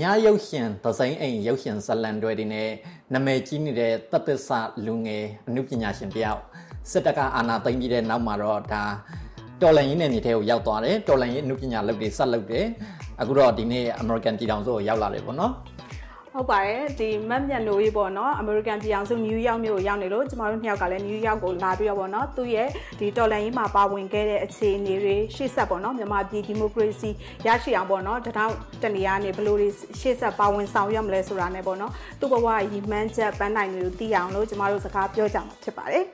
ညာရုပ်ရှင်ဒဇိန်အိမ်ရုပ်ရှင်ဇလန်တွေနဲ့နာမည်ကြီးနေတဲ့တသစ္စလူငယ်အမှုပညာရှင်တယောက်စစ်တပ်ကအာဏာသိမ်းပြီးတဲ့နောက်မှာတော့ဒါတော်လန်ရင်းနဲ့မြေထဲကိုရောက်သွားတယ်တော်လန်ရင်းအမှုပညာလုပ်တွေဆက်လုပ်တယ်အခုတော့ဒီနေ့ American ပြည်ထောင်စုကိုရောက်လာတယ်ပေါ့နော် ဟုတ်ပါတယ်ဒီမတ်မြတ်နိုရေးပေါ့နော်အမေရိကန်ပြည်အောင်စုနယူးယောက်မြို့ကိုရောက်နေလို့ကျမတို့နှစ်ယောက်ကလည်းနယူးယောက်ကိုလာပြီးတော့ပေါ့နော်သူ့ရဲ့ဒီတော်လန်ရေးမှာပါဝင်ခဲ့တဲ့အခြေအနေတွေရှေ့ဆက်ပေါ့နော်မြန်မာပြည်ဒီမိုကရေစီရရှိအောင်ပေါ့နော်တထောင်တနေရာနေဘလို့တွေရှေ့ဆက်ပါဝင်ဆောင်ရွက်မလဲဆိုတာနဲ့ပေါ့နော်သူ့ဘဝရည်မှန်းချက်ပန်းနိုင်တွေကိုသိအောင်လို့ကျမတို့စကားပြောကြမှာဖြစ်ပါတယ်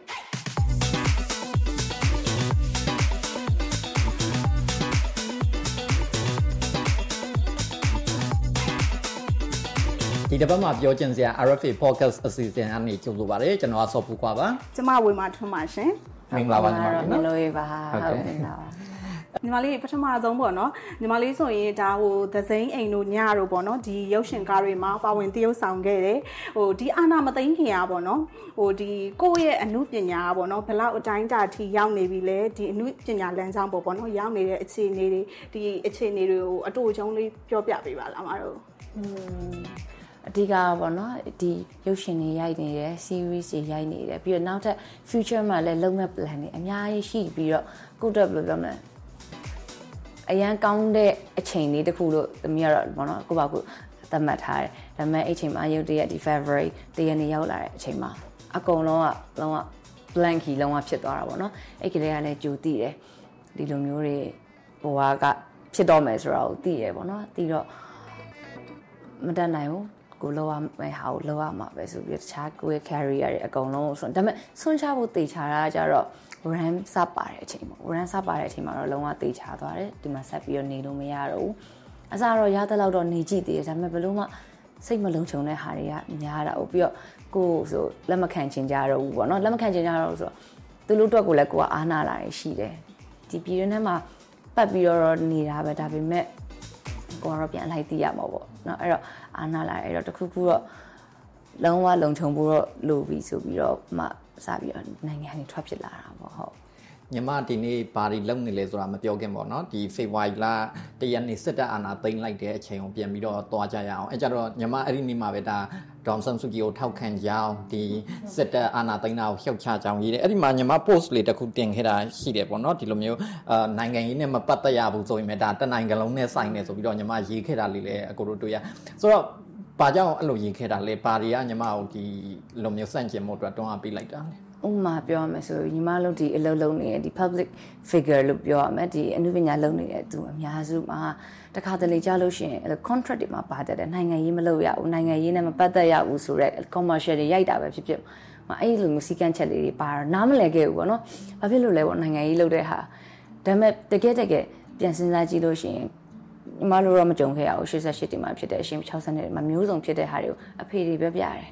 ဒီတစ်ပတ်မှာပြောချင်စရာ RFA podcast အစီအစဉ်အနေနဲ့ကြိုဆိုပါရစေကျွန်တော်ဆော့ဖူကွာပါကျမဝေမာထွန်းပါရှင်မင်္ဂလာပါညီမလေးမလို့ပါဟုတ်ကဲ့ညီမလေးပထမဆုံးပေါ့နော်ညီမလေးဆိုရင်ဒါဟိုသစိမ်းအိမ်တို့ညတို့ပေါ့နော်ဒီရုပ်ရှင်ကားတွေမှာပါဝင်တရုပ်ဆောင်ခဲ့တယ်ဟိုဒီအာနာမသိန်းခင်ကပေါ့နော်ဟိုဒီကိုယ့်ရဲ့အမှုပညာပေါ့နော်ဘလောက်အတိုင်းအတာထိရောက်နေပြီလဲဒီအမှုပညာလမ်းကြောင်းပေါ့ပေါ့နော်ရောက်နေတဲ့အခြေအနေတွေဒီအခြေအနေတွေကိုအတူအကျုံးလေးပြောပြပေးပါလားမအားတို့ အဓိကပေါ့နော်ဒီရုပ်ရှင်တွေရိုက်နေတယ် series တွေရိုက်နေတယ်ပြီးတော့နောက်ထပ် future မှာလည်းလုပ်မဲ့ plan တွေအများကြီးရှိပြီးတော့ကိုတက်ဘယ်လိုပြောမလဲအရန်ကောင်းတဲ့အချိန်လေးတစ်ခုလို့သမီးကတော့ပေါ့နော်ကိုပါကိုသတ်မှတ်ထားတယ်ဒါပေမဲ့အဲ့ချိန်မှာရုပ်တရက်ဒီ February တရက်နေ့ရောက်လာတဲ့အချိန်မှာအကုန်လုံးကလုံးဝ blanky လုံးဝဖြစ်သွားတာပေါ့နော်အဲ့ကလေးကလည်းကြိုသိတယ်ဒီလိုမျိုးတွေဘဝကဖြစ်တော့မယ်ဆိုတာကိုသိရပေါ့နော်သိတော့မတတ်နိုင်ဘူး ကိုလောက်ရမယ့်ဟာကိုလောက်ရမှာပဲဆိုပြီးတခြားကိုရဲ့ career တွေအကုန်လုံးဆိုဒါပေမဲ့ဆွန့်ချဖို့တေချာတာကြတော့ ran စပါတဲ့အချိန်ပေါ့ ran စပါတဲ့အချိန်မှာတော့လုံးဝတေချာသွားတယ်ဒီမှာဆက်ပြီးတော့နေလို့မရတော့ဘူးအစားတော့ရတဲ့လောက်တော့နေကြည့်သေးတယ်ဒါပေမဲ့ဘယ်လို့မှစိတ်မလုံးချုံတဲ့ဟာတွေကများတာဟုတ်ပြီးတော့ကိုဆိုလက်မခံချင်ကြတော့ဘူးပေါ့နော်လက်မခံချင်ကြတော့ဆိုတော့သူတို့အတွက်ကိုလည်းကိုကအားနာလာရရှိတယ်ဒီပြည်တွင်းထဲမှာပတ်ပြီးတော့နေတာပဲဒါပေမဲ့ ကိုကတော့ပြန်လိုက်သိရမှာပေါ့เนาะအဲ့တော့အာနာလာအဲ့တော့တခုခုတော့လုံးဝလုံခြုံဖို့တော့လိုပြီဆိုပြီးတော့မှစပြီးတော့နိုင်ငံတွေထွက်ဖြစ်လာတာပေါ့ဟုတ် ညီမဒီနေ့ဘာတွေလုပ်နေလဲဆိုတာမပြောခင်ပေါ့နော်ဒီဖေဖော်ဝါရီလတရက်နေ့စစ်တပ်အာဏာသိမ်းလိုက်တဲ့အချိန်ကိုပြန်ပြီးတော့သွားကြရအောင်အဲကြတော့ညီမအဲ့ဒီနေ့မှာပဲဒါဒေါန်ဆန်ဆူဂျီကိုထောက်ခံကြအောင်ဒီစစ်တပ်အာဏာသိမ်းတာကိုရှုတ်ချကြအောင်ရေးတယ်အဲ့ဒီမှာညီမ post လေးတစ်ခုတင်ခဲ့တာရှိတယ်ပေါ့နော်ဒီလိုမျိုးအာနိုင်ငံရေးနဲ့မပတ်သက်ရဘူးဆိုရင်လည်းဒါတနိုင်ငံလုံးနဲ့ဆိုင်နေဆိုပြီးတော့ညီမရေးခဲ့တာလေးလည်းအကိုတို့တွေ့ရဆိုတော့ဘာကြောင့်အဲ့လိုရေးခဲ့တာလဲဘာတွေကညီမကိုဒီလိုမျိုးစန့်ကျင်မှုအတွက်တွန်းအားပေးလိုက်တာလဲ ဥမာပြောရမယ်ဆိုညီမတို့ဒီအလုပ်လုပ်နေတဲ့ဒီ public figure လို့ပြောရမယ်ဒီအနုပညာလုပ်နေတဲ့သူအများစုမှာတခါတလေကြားလို့ရှိရင် contract တွေမှာပါတတ်တယ်နိုင်ငံရေးမလုပ်ရဘူးနိုင်ငံရေးနဲ့မပတ်သက်ရဘူးဆိုတော့ commercial တွေရိုက်တာပဲဖြစ်ဖြစ်မအဲ့လိုမျိုးစီကန့်ချက်လေးတွေပါတော့နားမလည်ခဲ့ဘူးပေါ့နော်ဘာဖြစ်လို့လဲပေါ့နိုင်ငံရေးလုပ်တဲ့ဟာဒါပေမဲ့တကယ်တကယ်ပြန်စဉ်းစားကြည့်လို့ရှိရင်ညီမတို့တော့မကြုံခဲ့ရဘူး88တင်မှာဖြစ်တဲ့အရှင်60နှစ်မှာမျိုးစုံဖြစ်တဲ့ဟာတွေကိုအဖေတွေပြောပြတယ်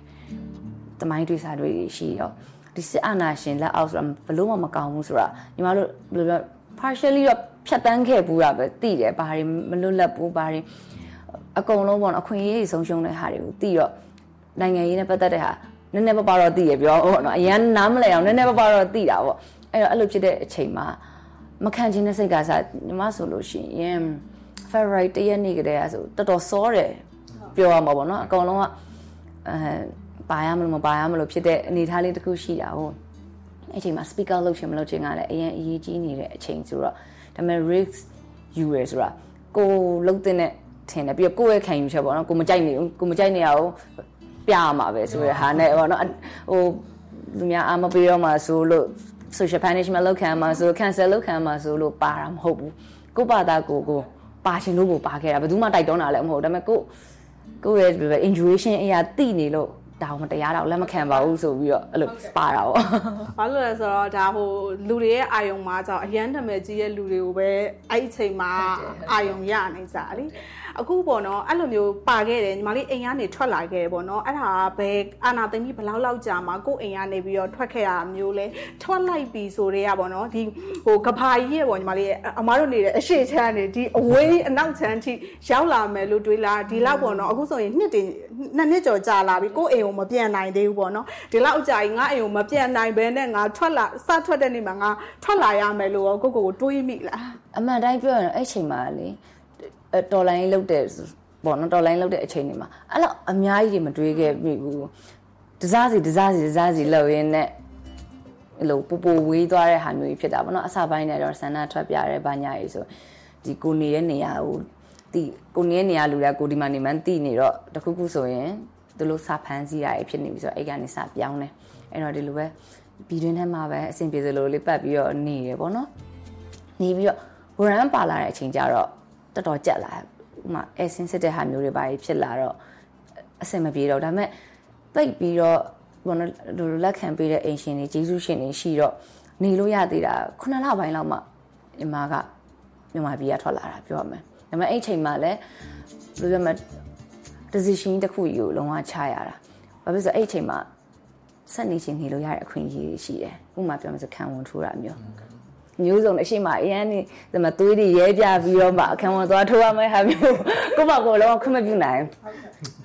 တမိုင်းတွေစာတွေရှိတော့ ဒီစစ်အာဏာရှင်လက်အောက်ဆိုတာဘလို့မှမကောင်းဘူးဆိုတာညီမတို့ဘယ်လိုပြော partially တော့ဖြတ်တန်းခဲ့ဘူးတာပဲသိတယ်ဘာတွေမလွတ်လပ်ဘူးဘာတွေအကုန်လုံးပေါ့နော်အခွင့်အရေးဆုံးရှုံးတဲ့ဟာတွေကိုသိတော့နိုင်ငံရေးနဲ့ပတ်သက်တဲ့ဟာနည်းနည်းပါးပါးတော့သိရပြောပေါ့နော်အရန်နားမလဲအောင်နည်းနည်းပါးပါးတော့သိတာပေါ့အဲ့တော့အဲ့လိုဖြစ်တဲ့အချိန်မှာမခံချင်တဲ့စိတ်ကစားညီမဆိုလို့ရှိရင် February တရက်နေ့ကတည်းကဆိုတော်တော်စောတယ်ပြောရမှာပေါ့နော်အကောင်လုံးကအဲ ပါရမလို့မပါရမလို့ဖြစ်တဲ့အနေအထားလေးတစ်ခုရှိတာဟုတ်အဲ့ချိန်မှာ speaker လုပ်ချင်မလုပ်ချင်ကလည်းအရင်အရေးကြီးနေတဲ့အချိန်ဆိုတော့ဒါပေမဲ့ risk ယူရဆိုတာကိုလုံးတဲ့နဲ့ထင်တယ်ပြီးတော့ကိုယ့်ရဲ့ခံယူချက်ပေါ့နော်ကိုမကြိုက်နေဘူးကိုမကြိုက်နေရအောင်ပြရမှာပဲဆိုရဟာနဲ့ပေါ့နော်ဟိုလူများအာမပေးတော့မှာဆိုလို့ social punishment လောက်ခံမှာဆို cancel လောက်ခံမှာဆိုလို့ပါတာမဟုတ်ဘူးကိုပါတာကိုကိုပါချင်လို့ကိုပါခဲ့တာဘယ်သူမှတိုက်တွန်းတာလည်းမဟုတ်ဒါပေမဲ့ကိုကိုရဲ့ injuration အရာတိနေလို့ ဒါမတရားတော့လက်မခံပါဘူးဆိုပြီးတော့အဲ့လိုပါတာပေါ့ဘာလို့လဲဆိုတော့ဒါဟိုလူတွေရဲ့အာယုံမှာကြောင့်အရန်နာမည်ကြီးရဲ့လူတွေကိုပဲအဲ့ဒီအချိန်မှာအာယုံရနေကြတာလी အခုပေါ့နော်အဲ့လိုမျိုးပါခဲ့တယ်ညီမလေးအိမ်ကနေထွက်လာခဲ့တယ်ပေါ့နော်အဲ့ဒါဘယ်အာနာသိမ့်ပြီးဘလောက်လောက်ကြာမှာကို့အိမ်ကနေပြီးတော့ထွက်ခဲ့တာမျိုးလဲထွက်လိုက်ပြီဆိုတော့ရပေါ့နော်ဒီဟိုကဘာကြီးရဲ့ပေါ့ညီမလေးအမားတို့နေတဲ့အရှိချမ်းနေဒီအဝေးအနောက်ချမ်းထိရောက်လာမယ်လို့တွေးလားဒီလောက်ပေါ့နော်အခုဆိုရင်နှစ်တင်နှစ်နှစ်ကျော်ကြာလာပြီကို့အိမ်ကိုမပြန်နိုင်သေးဘူးပေါ့နော်ဒီလောက်ကြာကြီးငါအိမ်ကိုမပြန်နိုင်ဘဲနဲ့ငါထွက်လာစထွက်တဲ့နေ့မှာငါထွက်လာရမယ်လို့ကိုကိုကိုတွေးမိလားအမှန်တိုင်းပြောရင်အဲ့ချိန်မှာလေ တော်လိုင်းလုတ်တဲ့ပေါ့နော်တော်လိုင်းလောက်တဲ့အချိန်တွေမှာအဲ့လိုအများကြီးတွေမတွေးခဲ့မိဘူးတစားစီတစားစီတစားစီလောက်ရင်းနဲ့အဲ့လိုပူပူဝေးသွားတဲ့ဟာမျိုးကြီးဖြစ်တာပေါ့နော်အစပိုင်းနဲ့တော့ဆန္ဒထွက်ပြရဲဘာညာရေးဆိုဒီကိုနေတဲ့နေရာကိုတီကိုနေတဲ့နေရာလူတွေကကိုဒီမှာနေမှန်းတီနေတော့တခုခုဆိုရင်သူတို့စာဖန်းစီရဖြစ်နေပြီဆိုတော့အဲ့ကနေစပြောင်းတယ်အဲ့တော့ဒီလိုပဲပြည်တွင်းထဲမှာပဲအဆင်ပြေသလိုလေးပတ်ပြီးတော့နေရပေါ့နော်နေပြီးတော့ဝရန်ပါလာတဲ့အချိန်ကျတော့ တော်တော်ကြက်လာဥမာအဲဆင်းစစ်တဲ့ဟာမျိုးတွေပါဖြစ်လာတော့အဆင်မပြေတော့ဒါပေမဲ့ပိတ်ပြီးတော့ဘောနော်လက်ခံပေးတဲ့အိမ်ရှင်တွေဂျေစုရှင်တွေရှိတော့နေလို့ရသေးတာ9လပိုင်းလောက်မှညီမကမြန်မာပြည်ကထွက်လာတာပြောရမယ်ဒါပေမဲ့အဲ့ချိန်မှာလည်းဘယ်လိုပြောမလဲ decision တစ်ခုယူလုံးဝချရတာဘာဖြစ်လို့ဆိုအဲ့ချိန်မှာဆက်နေချင်းနေလို့ရတဲ့အခွင့်အရေးရှိတယ်ဥပမာပြောမယ်ဆိုခံဝန်ထိုးတာမျိုး မျိုးစုံအရှိမအရန်နေဒီမှာသွေးတွေရဲပြပြီးတော့မှအခန်းဝင်သွားထိုးရမယ့်ဟာမျိုးကိုယ့်ဘာကိုယ်လုံးဝခွင့်မပြုနိုင်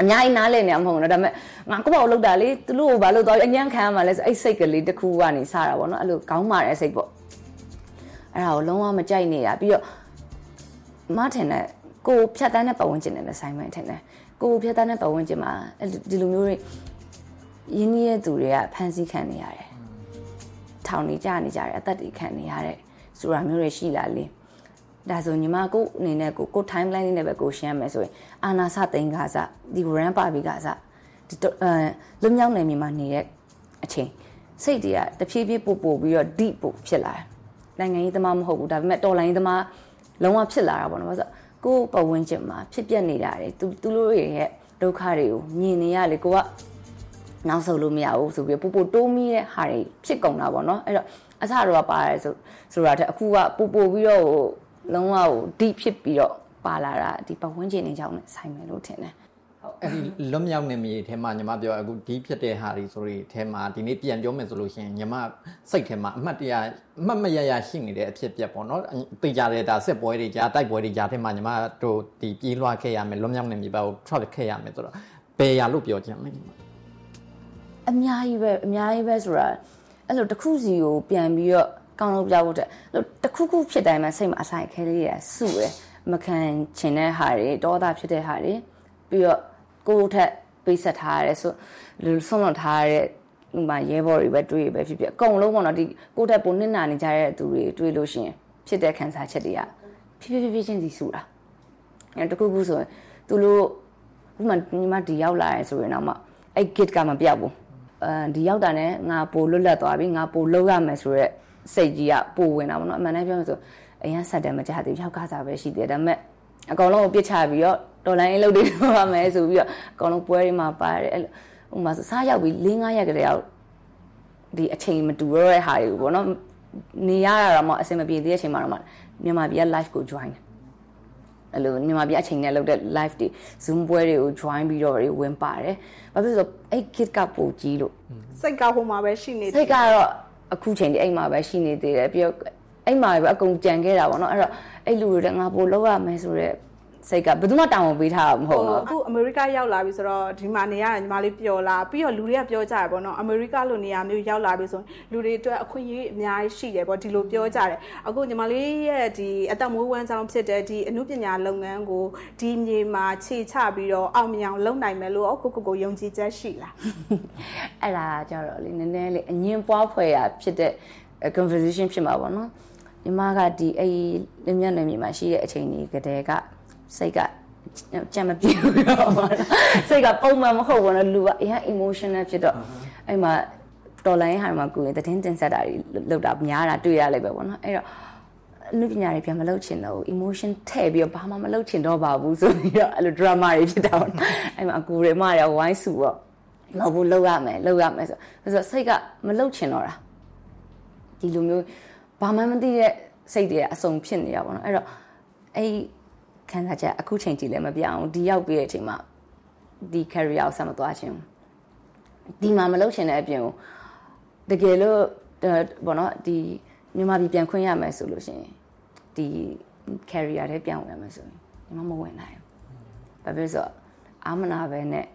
အများကြီးနားလည်နေမှာမဟုတ်ဘူးဒါပေမဲ့ငါကိုယ့်ဘာကိုလောက်တာလေသူတို့ကိုဘာလို့သွားအညံ့ခံရမှာလဲဆိုအဲ့စိတ်ကလေးတစ်ခုကနေစတာပေါ့နော်အဲ့လိုကောင်းမာတဲ့စိတ်ပေါ့အဲ့ဒါကိုလုံးဝမကြိုက်နေတာပြီးတော့မထင်တဲ့ကိုဖြတ်တန်းတဲ့ပတ်ဝန်းကျင်နဲ့လည်းဆိုင်မှထင်တယ်ကိုဖြတ်တန်းတဲ့ပတ်ဝန်းကျင်မှာဒီလိုမျိုးတွေရင်းနှီးတဲ့သူတွေကဖန်ဆီးခံနေရတယ် ထောင်နေကြနေကြတယ်အသက်တွေခံနေရတဲ့ဆိုတာမျိုးတွေရှိလာလေဒါဆိုညီမကိုအနေနဲ့ကိုကို timeline လေးနဲ့ပဲကိုရှင်းရမယ်ဆိုရင်အာနာစသိန်းကစားဒီ brand ပါပြီးကစားဒီအဲလွမြောက်နေမြေမှာနေတဲ့အချိန်စိတ်တွေကတဖြည်းဖြည်းပို့ပို့ပြီးတော့ deep ပို့ဖြစ်လာတယ်နိုင်ငံရေးသမားမဟုတ်ဘူးဒါပေမဲ့တော်လိုင်းသမားလုံးဝဖြစ်လာတာပေါ့နော်ဘာလို့ကိုပတ်ဝန်းကျင်မှာဖြစ်ပျက်နေတာတွေသူသူတို့ရဲ့ဒုက္ခတွေကိုမြင်နေရလေကိုက နောက်ဆုတ်လို့မရဘူးဆိုပြီးပူပူတိုးမိတဲ့ဟာတွေဖြစ်ကုန်တာပေါ့နော်အဲ့တော့အစတော့ပါတယ်ဆိုဆိုတာတဲ့အခုကပူပူပြီးတော့လုံးဝဟို deep ဖြစ်ပြီးတော့ပါလာတာဒီပတ်ဝန်းကျင်တွေကြောင့်လည်းဆိုင်မယ်လို့ထင်တယ်အဲ့ဒီလွတ်မြောက်နေမြေထဲမှာညီမပြောအခုဒီဖြစ်တဲ့ဟာတွေဆိုရင်ထဲမှာဒီနေ့ပြန်ပြောမယ်ဆိုလို့ရှိရင်ညီမစိတ်ထဲမှာအမှတ်တရအမှတ်မရရရှိနေတဲ့အဖြစ်ပြက်ပေါ့နော်သိကြတဲ့ဒါစစ်ပွဲတွေကြားတိုက်ပွဲတွေကြားထဲမှာညီမတို့ဒီပြေးလွှားခဲ့ရမယ်လွတ်မြောက်နေမြေပါကို travel ခဲ့ရမယ်ဆိုတော့ဘယ်ရလို့ပြောချင်လဲညီမ အများကြီးပဲအများကြီးပဲဆိုတာအဲ့လိုတစ်ခုစီကိုပြန်ပြီးတော့ကောင်းလို့ပြဖို့တဲ့အဲ့တစ်ခုခုဖြစ်တိုင်းမှာစိတ်မှာအဆိုင်ခဲလေးရစုရယ်မခံချင်တဲ့ဟာတွေတောတာဖြစ်တဲ့ဟာတွေပြီးတော့ကိုယ်ထက်ပေးဆက်ထားရဲဆိုလူဆုံးလွန်ထားရဲဥမာရဲဘော်တွေပဲတွေးပဲဖြစ်ဖြစ်အကုန်လုံးပေါ့နော်ဒီကိုယ်ထက်ပုံနစ်နာနေကြတဲ့သူတွေတွေးလို့ရှိရင်ဖြစ်တဲ့ခံစားချက်တွေကဖြည်းဖြည်းဖြည်းချင်းစီစုတာအဲတခုခုဆိုရင်သူတို့ဥမာညီမဒီရောက်လာရဲဆိုရင်တော့မှအဲ့ kit ကမပြောက်ဘူးအဲ ဒီရောက်တာနဲ့ငါပိုလွတ်လပ်သွားပြီငါပိုလောက်ရမယ်ဆိုတော့စိတ်ကြီးကပိုဝင်တာပေါ့နော်အမှန်တမ်းပြောမယ်ဆိုအရင်ဆက်တယ်မကြသေးရောက်ကားစားပဲရှိတယ်ဒါပေမဲ့အကောင်လုံးကိုပြစ်ချပြီးတော့ဒေါ်လာအင်းလုပ်တွေလုပ်ရမယ်ဆိုပြီးတော့အကောင်လုံးပွဲတွေမှာပါတယ်အဲ့ဟိုမှာစားရောက်ပြီး၄၅ရက်ကလေးရောက်ဒီအချိန်မတူတော့တဲ့ဟာတွေကိုပေါ့နော်နေရတာတော့မှအဆင်မပြေသေးတဲ့အချိန်မှာတော့မှမြန်မာပြည်က live ကို join တယ် အဲ့လိုမြန်မာပြည်အချိန်နဲ့လုပ်တဲ့ live တွေ zoom ပွဲတွေကို join ပြီးတော့ဝင်ပါတယ်ဘာဖြစ်လို့အဲ့ kid ကပိုကြီးလို့စိတ်ကဟိုမှာပဲရှိနေတယ်စိတ်ကတော့အခုချိန်ဒီအိမ်မှာပဲရှိနေသေးတယ်ပြီးတော့အိမ်မှာပဲအကုန်ကြံခဲ့တာပေါ့နော်အဲ့တော့အဲ့လူတွေငါပို့လောက်ရမယ်ဆိုတော့ စိတ်ကဘယ်သူမှတောင်းဝန်ပေးထားတာမဟုတ်ဘူးအခုအမေရိကရောက်လာပြီဆိုတော့ဒီမှာနေရတယ်ညီမလေးပျော်လာပြီးတော့လူတွေကပြောကြတယ်ပေါ့နော်အမေရိကလိုနေရာမျိုးရောက်လာပြီဆိုရင်လူတွေအတွက်အခွင့်အရေးအများကြီးရှိတယ်ပေါ့ဒီလိုပြောကြတယ်အခုညီမလေးရဲ့ဒီအသက်မွေးဝမ်းကြောင်းဖြစ်တဲ့ဒီအမှုပညာလုပ်ငန်းကိုဒီမြေမှာခြေချပြီးတော့အောင်မြင်အောင်လုပ်နိုင်မယ်လို့ကိုကိုကိုယုံကြည်ချက်ရှိလားအဲ့ဒါကြတော့လေနည်းနည်းလေးအငင်းပွားဖွယ်ရဖြစ်တဲ့ conversation ဖြစ်မှာပေါ့နော်ညီမကဒီအဲ့လင်းမြတ်နယ်မြေမှာရှိတဲ့အချိန်ကြီးကတည်းက စိတ်ကကြံမပြေဘူးတော့စိတ်ကပုံမှန်မဟုတ်ဘူးနော်လူကအရင် emotional ဖြစ်တော့အဲ့မှာတော်လိုင်းဟာမှာကိုယ်တဲ့တင်းတင်ဆက်တာတွေလောက်တာများတာတွေ့ရလိုက်ပဲပေါ့နော်အဲ့တော့လူပညာတွေပြန်မလုပ်ချင်တော့ emotion ထည့်ပြီးတော့ဘာမှမလုပ်ချင်တော့ပါဘူးဆိုပြီးတော့အဲ့လို drama တွေဖြစ်တာပေါ့အဲ့မှာအကူတွေမရဝိုင်းစုတော့မဟုတ်ဘူးလုပ်ရမယ်လုပ်ရမယ်ဆိုဆိုတော့စိတ်ကမလုပ်ချင်တော့တာဒီလိုမျိုးဘာမှမသိတဲ့စိတ်တွေအစုံဖြစ်နေတာပေါ့နော်အဲ့တော့အဲ့ ခံစားချက်အခုချိန်ကြည့်လည်းမပြောင်းဒီရောက်ပြီးတဲ့အချိန်မှာဒီ career ကိုဆက်မသွားခြင်းဒီမှာမလုပ်ချင်တဲ့အပြင်ကိုတကယ်လို့ဘောနော်ဒီမြန်မာပြည်ပြန်ခွင့်ရမယ်ဆိုလို့ရှိရင်ဒီ career ထဲပြန်ဝင်ရမယ်ဆိုရင်ဒီမှာမဝင်နိုင်ဘူးဘာဖြစ်လို့ဆိုအာမနာပဲနဲ့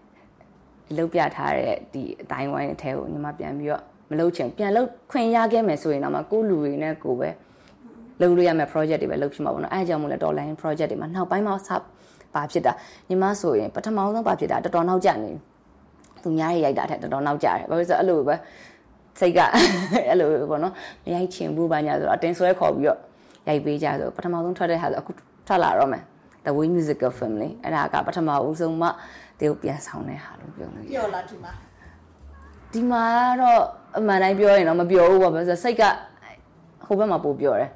လုတ်ပြထားတဲ့ဒီအတိုင်းဝိုင်းအထဲကိုညီမပြန်ပြီးတော့မလုပ်ချင်ပြန်လုပ်ခွင့်ရခဲ့မယ်ဆိုရင်တော့မှကိုလူတွေနဲ့ကိုပဲ လုပ်လို့ရမယ့် project တွေပဲလုပ်ဖြစ်မှာပေါ့နော်အဲအကြောင်းမို့လဲ online project တွေမှာနောက်ပိုင်းမှာစဘာဖြစ်တာညီမဆိုရင်ပထမဆုံးဘာဖြစ်တာတော်တော်နောက်ကျနေသူများရိုက်တာထက်တော်တော်နောက်ကျတယ်ဘာဖြစ်လို့အဲ့လိုပဲစိတ်ကအဲ့လိုပေါ့နော်မရိုက်ချင်ဘူးဘာညာဆိုတော့အတင်းဆွဲခေါ်ပြီးတော့ရိုက်ပေးကြဆိုပထမဆုံးထွက်တဲ့ဟာဆိုအခုထွက်လာတော့မယ် The Way Musical Family အဲ့ဒါကပထမဦးဆုံးမှတေကိုပြန်ဆောင်တဲ့ဟာလို့ပြောလို့ရပြောလားဒီမှာဒီမှာတော့အမှန်တိုင်းပြောရင်တော့မပြောဘူးပေါ့ဘာလို့စိတ်ကဟိုဘက်မှာပို့ပြောတယ်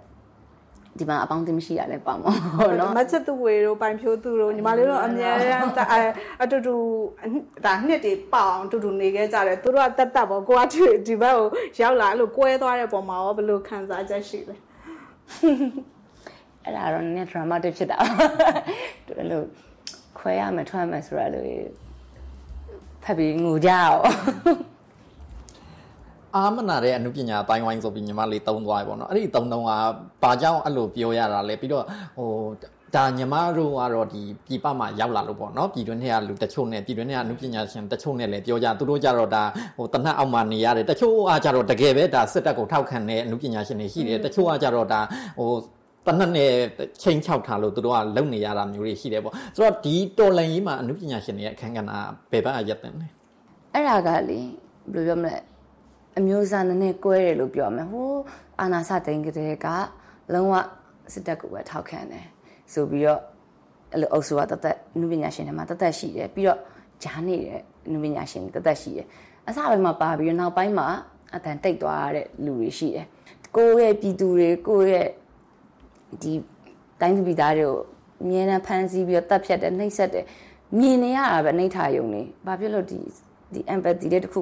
ဒီမှာအပေါင်းအသင်းမရှိရလဲပါမှာဟုတ်နော်မချက်သူဝေတို့ပိုင်ဖြိုးသူတို့ညီမလေးတို့အများအားအတူတူဒါနှစ်တွေပေါအောင်အတူတူနေခဲ့ကြတယ်သူတို့ကတက်တက်ပေါ့ကိုကဒီဘက်ကိုရောက်လာအဲ့လိုကွဲသွားတဲ့ပုံမှာရောဘယ်လိုခံစားချက်ရှိလဲအဲ့ဒါတော့နည်းနည်း dramatic ဖြစ်တာအဲ့လိုခွဲရမယ်ထွက်ရမယ်ဆိုတာလို့ဖက်ပြီးငိုကြအောင် အာမနာတဲ့အမှုပညာအတိုင်းဝိုင်းဆိုပြီးညီမလေးတုံးသွားပြီပေါ့နော်အဲ့ဒီတုံးတုံးကဘာကြောင့်အဲ့လိုပြောရတာလဲပြီးတော့ဟိုဒါညီမတို့ကတော့ဒီပြည်ပမှာရောက်လာလို့ပေါ့နော်ပြည်တွင်းထဲကလူတချို့နဲ့ပြည်တွင်းထဲကအမှုပညာရှင်တချို့နဲ့လည်းပြောကြသူတို့ကြတော့ဒါဟိုတနတ်အောက်မှာနေရတယ်တချို့အားကြတော့တကယ်ပဲဒါစစ်တပ်ကိုထောက်ခံတဲ့အမှုပညာရှင်တွေရှိတယ်တချို့အားကြတော့ဒါဟိုတနတ်နဲ့ချိန်ချောက်ထားလို့သူတို့ကလုံနေရတာမျိုးတွေရှိတယ်ပေါ့ဆိုတော့ဒီတော်လန်ကြီးမှာအမှုပညာရှင်တွေရဲ့အခန်းကဏ္ဍဘယ်ဘက်ကရက်တယ်လဲအဲ့ဒါကလေဘယ်လိုပြောမလဲ အမျိုးအစားနည်းနည်းကွဲတယ်လို့ပြောမယ်ဟိုအာနာစသိန်းကလေးကလုံးဝစစ်တပ်ကိုပဲထောက်ခံတယ်ဆိုပြီးတော့အဲ့လိုအုပ်စုကတသက်နုပညာရှင်တွေမှာတသက်ရှိတယ်ပြီးတော့ဂျားနေတဲ့နုပညာရှင်တွေတသက်ရှိတယ်အစပိုင်းမှာပါပြီးတော့နောက်ပိုင်းမှာအတန်တိတ်သွားတဲ့လူတွေရှိတယ်ကိုယ့်ရဲ့ပြည်သူတွေကိုယ့်ရဲ့ဒီတိုင်းသူပြည်သားတွေကိုအမြဲတမ်းဖမ်းဆီးပြီးတော့တပ်ဖြတ်တယ်နှိပ်စက်တယ်မြင်နေရတာပဲနှိပ်ထားယုံနေဘာဖြစ်လို့ဒီဒီ empathy တဲ့တခု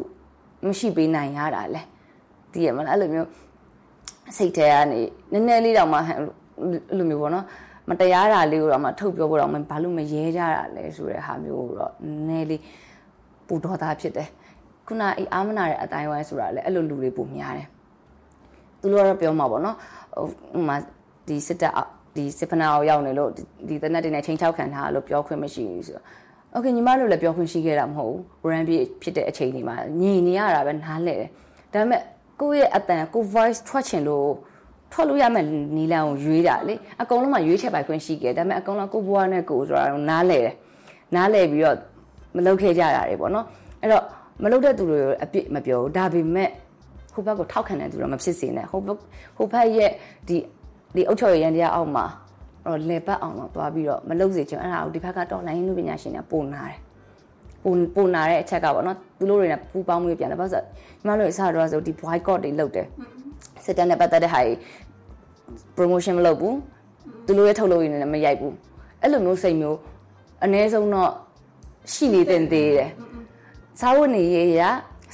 မရှိပေးနိုင်ရတာလဲဒီရမလားအဲ့လိုမျိုးစိတ်ထဲကနေနည်းနည်းလေးတော့မှအဲ့လိုမျိုးပေါ့နော်မတရားတာလေးကိုတော့မှထုတ်ပြောဖို့တော့မဘာလို့မရဲကြတာလဲဆိုတဲ့ဟာမျိုးကိုတော့နည်းနည်းလေးပူတော်သားဖြစ်တယ်ခုနအေးအာမနာတဲ့အတိုင်းဝိုင်းဆိုတာလေအဲ့လိုလူတွေပုံများတယ်သူတို့ကတော့ပြောမှာပေါ့နော်ဟိုမှာဒီစစ်တပ်ဒီစစ်ဖနာအောင်ရောက်နေလို့ဒီတနက်တွေနဲ့ချင်းချောက်ခံထားလို့ပြောခွင့်မရှိဘူးဆိုတော့ โอเคညီမတို့လည်းပြောခွင့်ရှိခဲ့တာမဟုတ်ဘူး brand ပြဖြစ်တဲ့အချိန်ဒီမှာညီနေရတာပဲနားလဲတယ်ဒါပေမဲ့ကိုယ့်ရဲ့အတန်ကို voice ထွက်ချင်လို့ထွက်လို့ရမယ့်နီလန်ကိုရွေးတာလေအကုန်လုံးမှရွေးချက်ပိုင်ခွင့်ရှိခဲ့ဒါပေမဲ့အကုန်လုံးကိုဘွားနဲ့ကိုဆိုတာနားလဲတယ်နားလဲပြီးတော့မလုပ်ခဲ့ကြတာတွေပေါ့နော်အဲ့တော့မလုပ်တဲ့သူတွေအပြစ်မပြောဘူးဒါပေမဲ့ဟိုဘက်ကိုထောက်ခံတဲ့သူတော့မဖြစ်စေနဲ့ဟိုဘက်ဟိုဘက်ရဲ့ဒီဒီအုတ်ချော်ရန်တရားအောက်မှာ တော့လေပတ်အောင်တော့သွားပြီးတော့မလုပ်စေချင်အဲ့ဒါကိုဒီဘက်ကတော်လိုင်းလူပညာရှင်တွေပုံနာတယ်ပုံပုံနာတဲ့အချက်ကပေါ့နော်သူတို့တွေနဲ့ပူပေါင်းမှုပြန်တယ်ဘာလို့ဆိုညီမတို့အစားတော့ဆိုဒီ boycott တွေလုပ်တယ်စစ်တပ်နဲ့ပတ်သက်တဲ့ဟာတွေ promotion မလုပ်ဘူးသူတို့ရဲ့ထုတ်လုပ်ရည်နဲ့မရိုက်ဘူးအဲ့လိုမျိုးစိတ်မျိုးအ ਨੇ ဆုံးတော့ရှိနေတင်သေးတယ်စားဝတ်နေရေးရ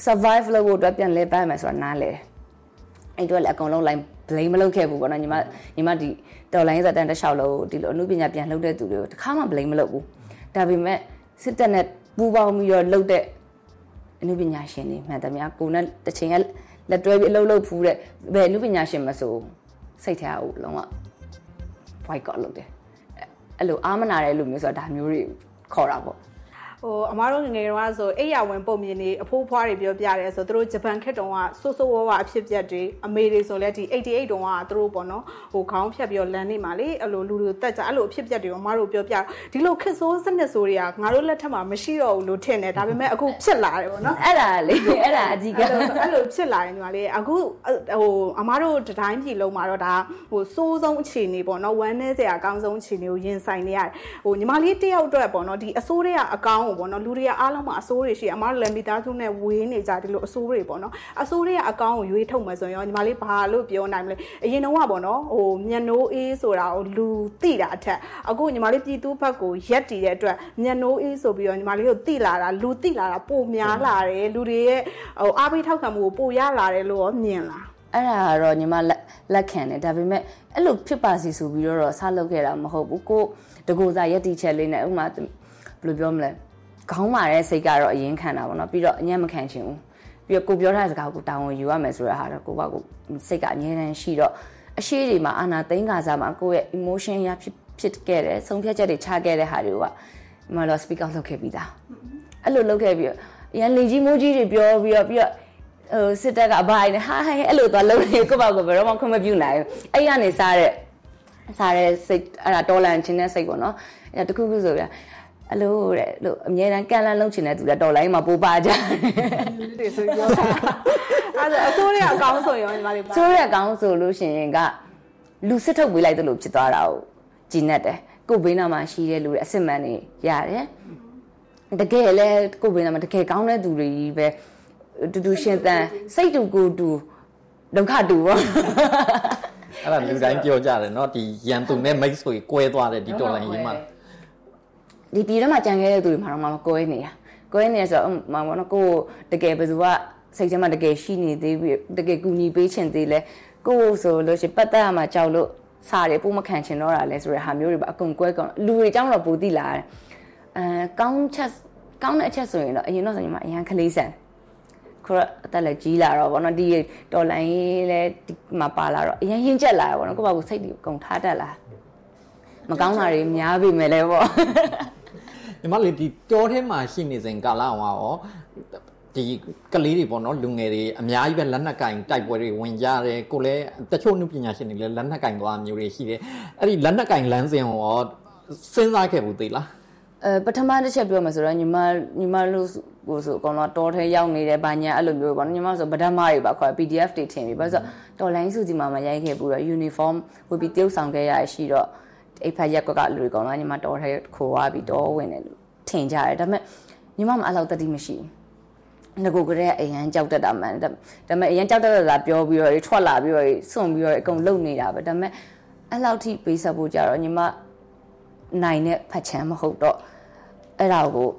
survive လုပ်ဖို့အတွက်ပြန်လဲပတ်မယ်ဆိုတာနားလဲအဲ့တော့လည်းအကုန်လုံး line blame မလုပ်ခဲ့ဘူးပေါ့နော်ညီမညီမဒီတော်လိုင်းဇာတန်တစ်လျှောက်လို့ဒီလိုအမှုပညာပြန်လုပ်တဲ့သူတွေကိုတစ်ခါမှ blame မလုပ်ဘူးဒါပေမဲ့စစ်တပ်နဲ့ပူးပေါင်းပြီးတော့လုပ်တဲ့အမှုပညာရှင်တွေမှန်တယ်များကိုနဲ့တစ်ချိန်ကလက်တွဲပြီးအလုပ်လုပ်ဖူးတဲ့ဘယ်အမှုပညာရှင်မဆိုစိတ်ထဲအုပ်လုံးဝ boycott လုပ်တယ်အဲ့လိုအားမနာတဲ့လူမျိုးဆိုတာဒါမျိုးတွေခေါ်တာပေါ့ ဟိုအမားတို့ငငယ်တုန်းကဆိုအိယာဝင်ပုံမြင်နေအဖိုးဖွားတွေပြောပြတယ်ဆိုသူတို့ဂျပန်ခက်တုန်းကဆိုးဆိုးဝါးဝါအဖြစ်ပြက်တွေအမေတွေဆိုလဲဒီ88တုန်းကသူတို့ပေါ့နော်ဟိုခေါင်းဖြတ်ပြီးတော့လမ်းနေမှာလေအဲ့လိုလူတွေတက်ကြအဲ့လိုအဖြစ်ပြက်တွေအမားတို့ပြောပြဒီလိုခက်ဆိုးစနစ်ဆိုးတွေကငါတို့လက်ထက်မှာမရှိတော့ဘူးလို့ထင်တယ်ဒါပေမဲ့အခုဖြစ်လာတယ်ပေါ့နော်အဲ့ဒါလေအဲ့ဒါအဓိကအဲ့လိုအဲ့လိုဖြစ်လာတယ်ညီမလေးအခုဟိုအမားတို့တတိုင်းပြည်လုံးမှာတော့ဒါဟိုစိုးဆုံးအခြေအနေပေါ့နော်ဝမ်းနေစရာအကောင်းဆုံးအခြေအနေကိုရင်ဆိုင်နေရတယ်ဟိုညီမလေးတယောက်အတွက်ပေါ့နော်ဒီအစိုးတွေကအကောင်းကိုပေါ့နော်လူတွေကအားလုံးမှာအစိုးတွေရှိအမားတို့လည်းမိသားစုနဲ့ဝေးနေကြဒီလိုအစိုးတွေပေါ့နော်အစိုးတွေကအကောင်းကိုရွေးထုတ်မယ်ဆိုရင်ညီမလေးဘာလို့ပြောနိုင်မလဲအရင်တော့ကပေါ့နော်ဟိုမျက်နှိုးအေးဆိုတာကိုလူသိတာအထက်အခုညီမလေးပြည်သူဘက်ကိုရက်တည်တဲ့အတွက်မျက်နှိုးအေးဆိုပြီးတော့ညီမလေးကိုသိလာတာလူသိလာတာပိုများလာတယ်လူတွေရဲ့ဟိုအားပေးထောက်ခံမှုကိုပိုရလာတယ်လို့ရောမြင်လားအဲ့ဒါကတော့ညီမလက်လက်ခံတယ်ဒါပေမဲ့အဲ့လိုဖြစ်ပါစီဆိုပြီးတော့ဆက်လုပ်ခဲ့တာမဟုတ်ဘူးကိုတကူစားရက်တီချက်လေးနဲ့ဥမာဘယ်လိုပြောမလဲ ခေါင်းမာတဲ့စိတ်ကတော့အရင်ခံတာပေါ့နော်ပြီးတော့အညံ့မခံချင်ဘူးပြီးတော့ကိုပြောတဲ့စကားကိုတာဝန်ယူရမယ်ဆိုတဲ့ဟာတော့ကိုကကိုစိတ်ကအမြဲတမ်းရှိတော့အရှိတွေမှာအာနာသိန်းကစားမှာကိုယ့်ရဲ့ emotion ရဖြစ်ဖြစ်ခဲ့တယ်ဆုံးဖြတ်ချက်တွေချခဲ့တဲ့ဟာတွေကဒီမှာတော့ speak out လုပ်ခဲ့ပြီးသားအဲ့လိုလုပ်ခဲ့ပြီးတော့ရန်လေကြီးမိုးကြီးတွေပြောပြီးတော့ပြီးတော့ဟိုစစ်တပ်ကအဘအိုင်နဲ့ဟာဟဲ့အဲ့လိုသွားလုံးနေကိုယ့်ဘာကိုဘယ်တော့မှခွင့်မပြုနိုင်ဘူးအဲ့ရနေစားတဲ့စားတဲ့စိတ်အဲ့ဒါတော်လန်ခြင်းတဲ့စိတ်ပေါ့နော်အဲ့ဒါတခုခုဆိုပြ အလိုတဲ့လို့အမြဲတမ်းကန်လန်းလုံးချင်တဲ့သူကတော်လိုင်းမှာပိုးပါကြတယ် ဒီဆိုပြောတာအဲ့ဒါအစိုးရအကောင်းဆိုရောညီမလေးပါ ဆိုရအကောင်းဆိုလို့ရှိရင်ကလူစစ်ထုတ်ပေးလိုက်တယ်လို့ဖြစ်သွားတာကိုကြည်နက်တယ်ကိုယ်ဘေးနားမှာရှိတဲ့လူတွေအစ်စ်မန်တွေရတယ်တကယ်လဲကိုယ်ဘေးနားမှာတကယ်ကောင်းတဲ့သူတွေကြီးပဲတူတူရှင်သန်စိတ်တူကိုယ်တူဒုက္ခတူပေါ့ အဲ့ဒါလူတိုင်းပြောကြတယ်เนาะဒီရန်သူနဲ့မိတ်ဆွေကွဲသွားတယ်ဒီတော်လိုင်းရေးမှာ ဒီပြည်ထဲမှာကြံခဲ့တဲ့သူတွေမှာတော့မကွဲနေတာကွဲနေဆိုတော့မမနော်ကိုတကယ်ဘယ်သူကစိတ်ထဲမှာတကယ်ရှိနေသေးပြီးတကယ်ကူညီပေးချင်သေးလဲကိုဆိုလို့ရှိရင်ပတ်သက်ရမှာကြောက်လို့စားတယ်ပို့မခံချင်တော့တာလဲဆိုတဲ့ဟာမျိုးတွေပါအကုန်ကွဲကုန်လူတွေကြောင့်တော့ပူတိလာတယ်အဲကောင်းချက်ကောင်းတဲ့အချက်ဆိုရင်တော့အရင်တော့ဆိုရင်မအရန်ကလေးဆန်ခရအတက်လည်းကြီးလာတော့ဗောနော်ဒီတော်လိုင်းလဲဒီမှာပါလာတော့အရင်ရင်းချက်လာတယ်ဗောနော်ကိုယ့်ဘာကိုစိတ်တွေအကုန်ထားတတ်လာ မကောင်းတာတွေများပြီမဲ့လဲဗောညီမလေးဒီတောထဲမှာရှိနေစဉ်ကာလအောင်ရောဒီကလေးတွေပေါ့နော်လူငယ်တွေအများကြီးပဲလက်နက်ကင်တိုက်ပွဲတွေဝင်ကြတယ်ကိုလည်းတချို့နုပညာရှင်တွေလည်းလက်နက်ကင်သွားမျိုးတွေရှိတယ်အဲ့ဒီလက်နက်ကင်လမ်းစဉ်ရောစဉ်းစားခဲ့ဘူးသေးလားအဲပထမတစ်ချက်ပြောမယ်ဆိုတော့ညီမညီမလို့ကိုဆိုအကောင်တော့တော်ထဲရောက်နေတယ်ဗာညာအဲ့လိုမျိုးပေါ့နော်ညီမဆိုဗဒမတွေပါခေါ် PDF တွေထင်ပြီဘာလို့ဆိုတော့တော်လိုင်းစုစီမှာမရိုက်ခဲ့ဘူးတော့ uniform ဝတ်ပြီးတယောက်ဆောင်ခဲ့ရရှိတော့ အိဖက်ရက်ကွက်ကလူတွေကောင်တော့ညီမတော်ထဲခိုးသွားပြီးတော့ဝင်တယ်လို့ထင်ကြတယ်ဒါပေမဲ့ညီမမအဲ့လောက်တတိမရှိဘူးငကိုကလေးအရန်ကြောက်တတ်တာမှန်ဒါပေမဲ့အရန်ကြောက်တတ်တာပြောပြီးတော့ထွက်လာပြီးတော့စွန့်ပြီးတော့အကုန်လုံနေတာပဲဒါပေမဲ့အဲ့လောက်ထိပေးဆက်ဖို့ကြတော့ညီမနိုင်တဲ့ဖတ်ချမ်းမဟုတ်တော့အဲ့ဒါကို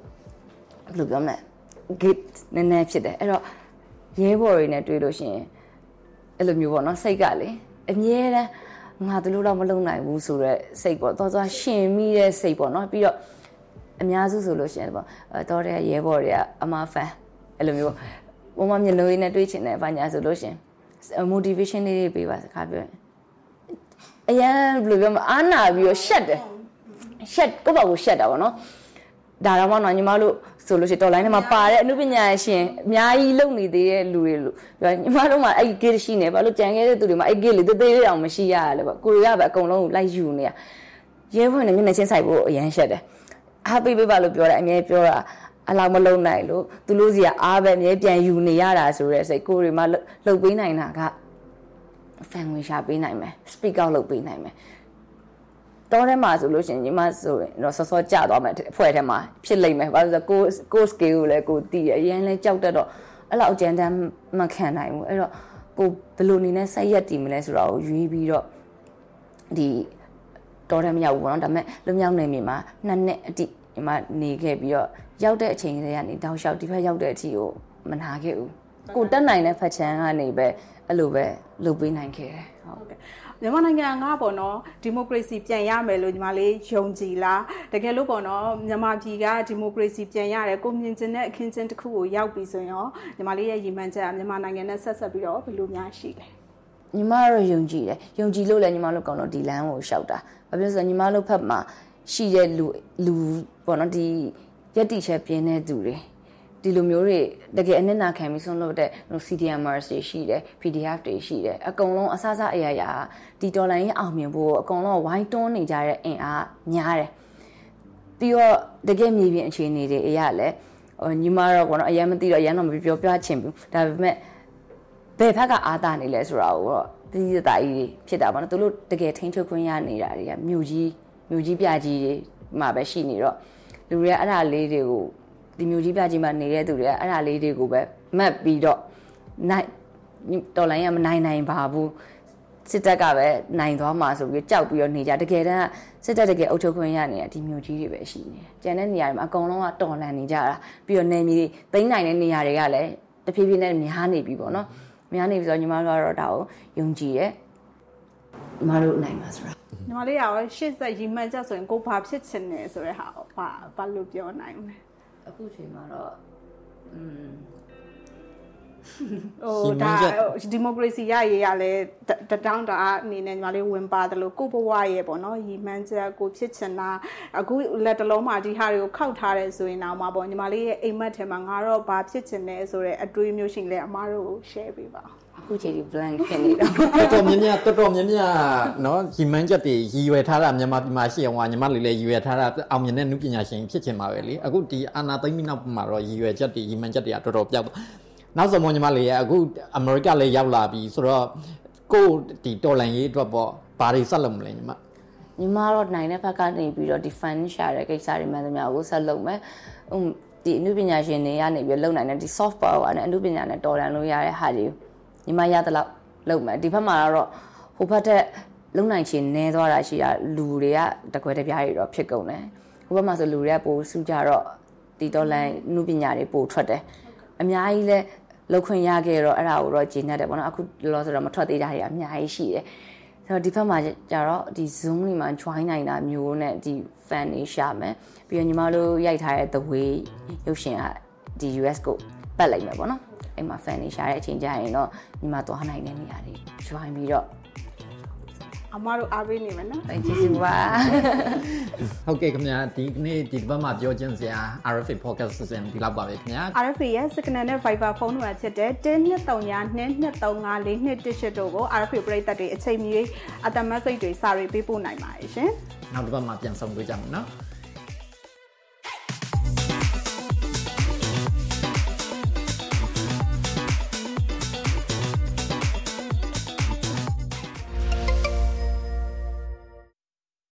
ဘယ်လိုပြောမလဲ gate နည်းနည်းဖြစ်တယ်အဲ့တော့ရဲဘော်တွေနဲ့တွေ့လို့ရှိရင်အဲ့လိုမျိုးပေါ့နော်စိတ်ကလေအမြဲတမ်း ငါတို့လို့တော့မလုံနိုင်ဘူးဆိုတော့စိတ်ပေါ့သွားသွားရှင်မိတဲ့စိတ်ပေါ့နော်ပြီးတော့အများစုဆိုလို့ရှိရင်ပေါ့အဲတော့တဲ့ရဲဘော်တွေကအမဖန်အဲ့လိုမျိုးဘုံမမျက်လုံးလေးနဲ့တွေ့ချင်တယ်ဘာညာဆိုလို့ရှိရင် motivation လေးတွေပေးပါစကားပြောရင်အရန်ဘယ်လိုပြောမလဲအာနာပြီးတော့ရှက်တယ်ရှက်ကိုယ့်ဘာကိုရှက်တာပေါ့နော်ဒါတော့မှတော့ညီမတို့ ဆိုလို့ရှိရင်တော်လိုင်းထဲမှာပါတဲ့အမှုပညာရှင်အများကြီးလုံနေသေးတဲ့လူတွေလို့ပြောညီမတို့မှာအဲ့ဒီ gate ရှိနေဘာလို့ကြံခဲ့တဲ့သူတွေမှာအဲ့ gate လေးသေးသေးလေးအောင်မရှိရရလဲပေါ့ကိုရပဲအကုန်လုံးကိုလိုက်ယူနေရရဲဖွင့်နေမျက်နှာချင်းဆိုင်ဖို့အရန်ရှက်တယ်အားပေးပေးပါလို့ပြောတယ်အမြဲပြောတာအလောက်မလုံနိုင်လို့သူတို့စီကအားပဲအမြဲပြန်ယူနေရတာဆိုရဲစိတ်ကိုတွေမှာလှုပ်ပေးနိုင်တာကဖန်ဝင်ရှာပေးနိုင်မယ် speak out လုပ်ပေးနိုင်မယ် တော့ထဲမှာဆိုလို့ရှိရင်ညီမဆိုရင်တော့စောစောကြသွားမယ်အဖွဲ့ထဲမှာဖြစ်လိမ့်မယ်ဘာလို့လဲကိုကို skill ကိုလည်းကိုတည်ရအရင်လဲကြောက်တတ်တော့အဲ့လောက်အကြမ်းတမ်းမခံနိုင်ဘူးအဲ့တော့ကိုဘယ်လိုနေနဲ့စိုက်ရက်တည်မလဲဆိုတော့ရွေးပြီးတော့ဒီတော်တယ်မရောက်ဘူးပေါ့နော်ဒါပေမဲ့လွမြောက်နေမြေမှာနှစ်နှစ်အတိညီမနေခဲ့ပြီးတော့ရောက်တဲ့အချိန်တွေကနေတောက်လျှောက်ဒီဘက်ရောက်တဲ့အထိကိုမနာခဲ့ဘူးကိုတက်နိုင်တဲ့ဖက်ချန်ကနေပဲအဲ့လိုပဲလုပ်ပေးနိုင်ခဲ့တယ်ဟုတ်ကဲ့ မြန်မာနိုင်ငံကပေါ့နော်ဒီမိုကရေစီပြန်ရမယ်လို့ညီမလေးယုံကြည်လားတကယ်လို့ပေါ့နော်မြန်မာပြည်ကဒီမိုကရေစီပြန်ရတယ်ကိုမြင်ကျင်တဲ့အခင်းချင်းတစ်ခုကိုရောက်ပြီဆိုရင်ရောညီမလေးရဲ့ရည်မှန်းချက်ကမြန်မာနိုင်ငံနဲ့ဆက်ဆက်ပြီးတော့ဘယ်လိုများရှိလဲညီမတို့ယုံကြည်တယ်ယုံကြည်လို့လည်းညီမတို့ကောင်တော့ဒီလမ်းကိုရှောက်တာဘာဖြစ်လို့ဆိုတော့ညီမတို့ဖက်မှာရှိတဲ့လူလူပေါ့နော်ဒီရက်တိချက်ပြင်းတဲ့သူတွေ ဒီလိုမျိုးတွေတကယ်အနစ်နာခံပြီးဆုံးလို့တဲ့ CDMRs တွေရှိတယ် PDF တွေရှိတယ်အကုန်လုံးအစစအရာရာဒီဒေါ်လာရင်းအောင်မြင်ဖို့အကုန်လုံးဝိုင်းတွန်းနေကြတဲ့အင်အားများတယ်ပြီးတော့တကယ်မြေပြင်အခြေအနေတွေအရာလဲဟိုညီမတော့ဘောနော်အရင်မသိတော့အရင်တော့မပြောပြချင်ဘူးဒါပေမဲ့ဘယ်ဘက်ကအာသာနေလဲဆိုတာကိုတော့တိတိတသားကြီးဖြစ်တာပေါ့နော်သူတို့တကယ်ထိန်းချုပ်ခွင့်ရနေတာတွေကမြို့ကြီးမြို့ကြီးပြကြီးတွေမှာပဲရှိနေတော့လူတွေကအဲ့ဒါလေးတွေကို ဒီမြို့ကြီးပြကြီးမှာနေတဲ့သူတွေကအဲ့ဒါလေးတွေကိုပဲမတ်ပြီးတော့နိုင်တော်လိုင်းကမနိုင်နိုင်ပါဘူးစစ်တပ်ကပဲနိုင်သွားမှာဆိုပြီးကြောက်ပြီးတော့နေကြတကယ်တမ်းစစ်တပ်တကယ်အုပ်ချုပ်ခွင့်ရနေတာဒီမြို့ကြီးတွေပဲရှိနေတယ်ကျန်တဲ့နေရာတွေမှာအကုန်လုံးကတော်လန်နေကြတာပြီးတော့နေမြေသိမ်းနိုင်တဲ့နေရာတွေကလည်းတဖြည်းဖြည်းနဲ့များနေပြီပေါ့နော်များနေပြီဆိုတော့ညီမတို့ကတော့ဒါကိုယုံကြည်တယ်ညီမတို့နိုင်မှာဆိုတာညီမလေးကရောရှေ့ဆက်ရည်မှန်းချက်ဆိုရင်ကိုဘာဖြစ်ချင်တယ်ဆိုတဲ့ဟာကိုဘာဘာလို့ပြောနိုင်မလဲ အခုချိန်မှာတော့อืมဟိုဒါဒီမိုကရေစီရရေးရလဲတတောင်းတအားအနေနဲ့ညီမလေးဝင်ပါတယ်လို့ကိုဘဝရဲ့ပေါ့နော်ရည်မှန်းချက်ကိုဖြစ်ချင်တာအခုလက်တလုံးမှာဒီဟာတွေကိုခောက်ထားတယ်ဆိုရင်တော့မှာပေါ့ညီမလေးရဲ့အိမ်မက်ထဲမှာငါတော့ဘာဖြစ်ချင်လဲဆိုတော့အတွေးမျိုးရှိလဲအမားတို့ကို share ပေးပါဟ ခုချိန်ဒီ blank ဖြစ်နေတော့တော်တော်များများတော်တော်များများနော်ရီမန်းချက်တွေရည်ရွယ်ထားတာမြန်မာပြည်မှာရှိအောင်ဟာညီမလေးလည်းရည်ရွယ်ထားတာအောင်မြင်တဲ့နုပညာရှင်ဖြစ်ချင်ပါပဲလေအခုဒီအာနာသိမ့်ပြီးနောက်မှာတော့ရည်ရွယ်ချက်တွေရီမန်းချက်တွေကတော်တော်ပြောက်သွားနောက်ဆုံးမညီမလေးရဲ့အခုအမေရိကလည်းရောက်လာပြီဆိုတော့ကိုဒီတော်လန်ရေးအတွက်ပေါ့ဘာတွေဆက်လုပ်မလဲညီမညီမတော့နိုင်တဲ့ဘက်ကနေပြီးတော့ဒီ fund ရှာတဲ့ကိစ္စတွေမှန်သမျှကိုဆက်လုပ်မယ်။ဒီအမှုပညာရှင်တွေကနေပြီးလုံနိုင်တဲ့ဒီ soft power နဲ့အမှုပညာနဲ့တော်လန်လို့ရတဲ့ဟာတွေကို ညီမရတဲ့လောက်လုပ်မယ်။ဒီဘက်မှာတော့ဟိုဘက်ထက်လုံနိုင်ချင်နေသွားတာရှိတာလူတွေကတကွဲတပြားတွေတော့ဖြစ်ကုန်တယ်။ဟိုဘက်မှာဆိုလူတွေကပိုစုကြတော့ဒီတော်လန်အမှုပညာတွေပိုထွက်တယ်။အများကြီးလဲလောက်ခွင့်ရခဲ့တော့အဲ့ဒါကိုတော့ဂျင်းနေတယ်ပေါ့နော်အခုလောဆိုတော့မထွက်သေးတာတွေအများကြီးရှိတယ်ဆိုတော့ဒီဘက်မှာကြတော့ဒီ Zoom တွေမှာ join နိုင်တာမျိုးနဲ့ဒီ fan တွေရှာမယ်ပြီးတော့ညီမတို့ရိုက်ထားတဲ့ the way ရုပ်ရှင်ကဒီ US ကိုပတ်လိုက်မယ်ပေါ့နော် အဲ့မှာ fan တွေရှာတဲ့အချိန်ကျရင်တော့ညီမသွားနိုင်တဲ့နေရာတွေ join ပြီးတော့အမတို့အားပေးနေမယ်နော်အဲကျေးဇူးပါဟုတ်ကဲ့ခင်ဗျာဒီနေ့ဒီဘက်မှာပြောချင်းစရာ RFA podcast system ဒီလောက်ပါပဲခင်ဗျာ RFA ရဲ့ Signal နဲ့ Viber ဖုန်းနံပါတ်ဖြစ်တဲ့12392354218တို့ကို RFA ပရိသတ်တွေအချိန်မီအတမတ်စိတ်တွေစာတွေပေးပို့နိုင်ပါတယ်ရှင်နောက်တစ်ပတ်မှာပြန်ဆောင်တွေ့ကြမယ်နော်